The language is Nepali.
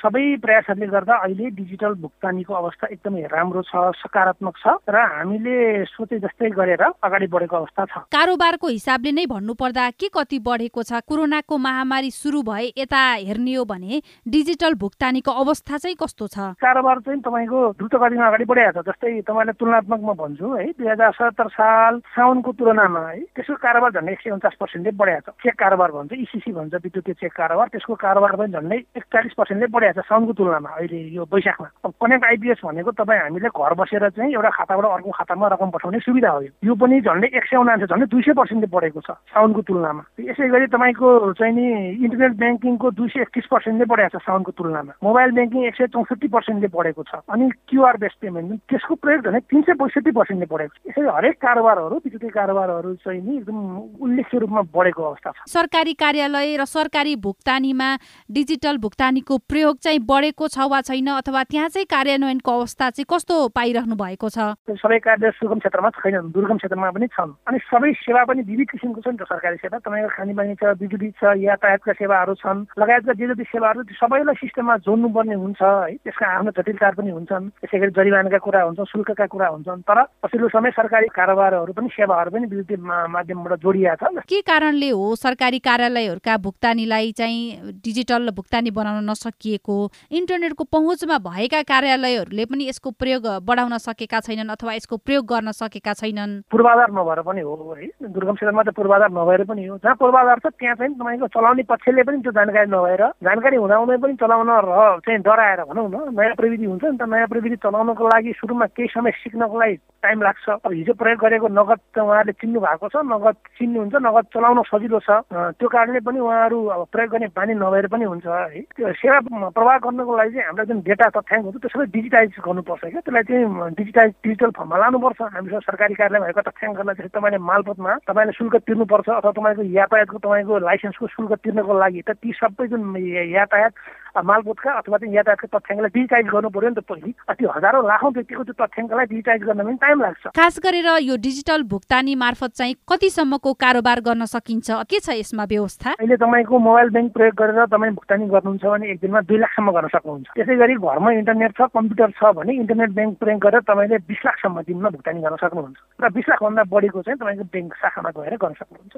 सबै प्रयासहरूले गर्दा अहिले डिजिटल भुक्तानीको अवस्था एकदमै राम्रो छ सकारात्मक छ र हामीले सोचे जस्तै गरेर अगाडि बढेको अवस्था छ। कारोबारको हिसाबले नै भन्नुपर्दा के कति बढेको छ कोरोनाको महामारी सुरु भए यता हेर्ने हो भने डिजिटल भुक्तानीको अवस्था चाहिँ कस्तो छ? कारोबार चाहिँ तपाईँको द्रुत गतिमा अगाडि बढिरहेको छ जस्तै तपाईँलाई तुलनात्मक म भन्छु है दुई हजार सत्तर साल साउनको तुलनामा है त्यसको कारोबार झन्डै एक सय उन्चास पर्सेन्टले बढेको छ चेक कारोबार भन्छ इसिसी भन्छ विद्युतीय चेक कारोबार त्यसको कारोबार पनि झन्डै एकचालिस पर्सेन्टले बढेको छ साउनको तुलनामा अहिले यो वैशाखमा। अब कनेक्ट आइपिएस भनेको तपाईँ हामीले घर बसेर चाहिँ एउटा खाताबाट अर्को खातामा रकम पठाउने सुविधा हो यो। पनि झन्डै एक सय उनान्से झन्डै दुई सय पर्सेन्टले बढेको छ साउनको तुलनामा। यसै गरी तपाईँको चाहिँ नि इन्टरनेट ब्याङ्किङको दुई सय एकतिस पर्सेन्टले बढेको छ साउनको तुलनामा। मोबाइल ब्याङ्किङ एक सय चौसठी पर्सेन्टले बढेको छ अनि क्युआर बेस पेमेन्ट त्यसको प्रयोग झन् तिन सय पैँसठी पर्सेन्टले बढेको छ। यसरी हरेक कारोबारहरू विद्युतीय कारोबारहरू चाहिँ नि एकदम उल्लेख्य रूपमा बढेको अवस्था छ। सरकारी कार्यालय र सरकारी भुक्तानीमा डिजिटल भुक्तानीको प्रयोग चाहिँ बढेको छ वा छैन अथवा त्यहाँ चाहिँ कार्यान्वयनको अवस्था चाहिँ कस्तो पाइरहनु भएको छ? सबै कार्य सुगम क्षेत्रमा छैनन् दुर्गम क्षेत्रमा पनि छन्। अनि सबै सेवा पनि विविध किसिमको छ नि त सरकारी सेवा तपाईँको खानेपानी छ बिजुली छ यातायातका सेवाहरू छन् लगायतका जे जति सेवाहरू सबैलाई सिस्टममा जोड्नुपर्ने हुन्छ है। त्यसका आफ्नो जटिलता पनि हुन्छन्। त्यसै गरी जरिवानाका कुरा हुन्छन् शुल्कका कुरा हुन्छन् तर पछिल्लो समय सरकारी कारोबारहरू पनि सेवाहरू पनि विद्युतीय माध्यमबाट जोडिएको छ के कारणले हो सरकारी कार्यालयहरूका भुक्तानीलाई चाहिँ डिजिटल भुक्तानी बनाउन नसकिएको? इन्टरनेटको पहुँचमा भएका कार्यालयहरूले पनि यसको प्रयोग बढाउन सकेका छैनन् अथवा यसको प्रयोग गर्न सकेका छैनन्। पूर्वाधार नभएर पनि हो है। दुर्गम क्षेत्रमा त पूर्वाधार नभएर पनि हो। जहाँ पूर्वाधार छ त्यहाँ चाहिँ तपाईँको चलाउने पक्षले पनि त्यो जानकारी नभएर जानकारी हुँदाहुँदै पनि चलाउन र चाहिँ डराएर भनौँ न नयाँ प्रविधि हुन्छ नि त नयाँ प्रविधि चलाउनको लागि सुरुमा केही समय सिक्नको लागि टाइम लाग्छ। अब हिजो प्रयोग गरेको नगद उहाँहरूले चिन्नु भएको छ नगद चिन्नुहुन्छ नगद चलाउन सजिलो छ। त्यो कारणले पनि उहाँहरू अब प्रयोग गर्ने बानी नभएर पनि हुन्छ है। त्यो सेवा प्रवाह गर्नको लागि चाहिँ हाम्रो जुन डेटा तथ्याङ्क हुन्छ त्यो सबै डिजिटाइज गर्नुपर्छ क्या। त्यसलाई चाहिँ डिजिटाइज डिजिटल फर्ममा लानुपर्छ। हामीसँग सरकारी कार्यालय भएको तथ्याङ्कलाई चाहिँ तपाईँले मालपतमा तपाईँले शुल्क तिर्नुपर्छ अथवा तपाईँको यातायातको तपाईँको लाइसेन्सको शुल्क तिर्नको लागि त ती सबै जुन यातायात मालपोतका अथवा चाहिँ यातायातको तथ्याङ्कलाई डिजिटाइज गर्नु पर्यो नि त पहिले। त्यो हजारौँ लाखौँ व्यक्तिको त्यो तथ्याङ्कलाई डिजिटाइज गर्न पनि टाइम लाग्छ। खास गरेर यो डिजिटल भुक्तानी मार्फत चाहिँ कतिसम्मको कारोबार गर्न सकिन्छ? के छ यसमा व्यवस्था? अहिले तपाईँको मोबाइल ब्याङ्क प्रयोग गरेर तपाईँ भुक्तानी गर्नुहुन्छ भने एक दिनमा दुई लाखसम्म गर्न सक्नुहुन्छ। त्यसै गरी घरमा इन्टरनेट छ कम्प्युटर छ भने इन्टरनेट ब्याङ्क प्रयोग गरेर तपाईँले बिस लाखसम्म दिनमा भुक्तानी गर्न सक्नुहुन्छ। र बिस लाखभन्दा बढीको चाहिँ तपाईँको ब्याङ्क शाखामा गएर गर्न सक्नुहुन्छ।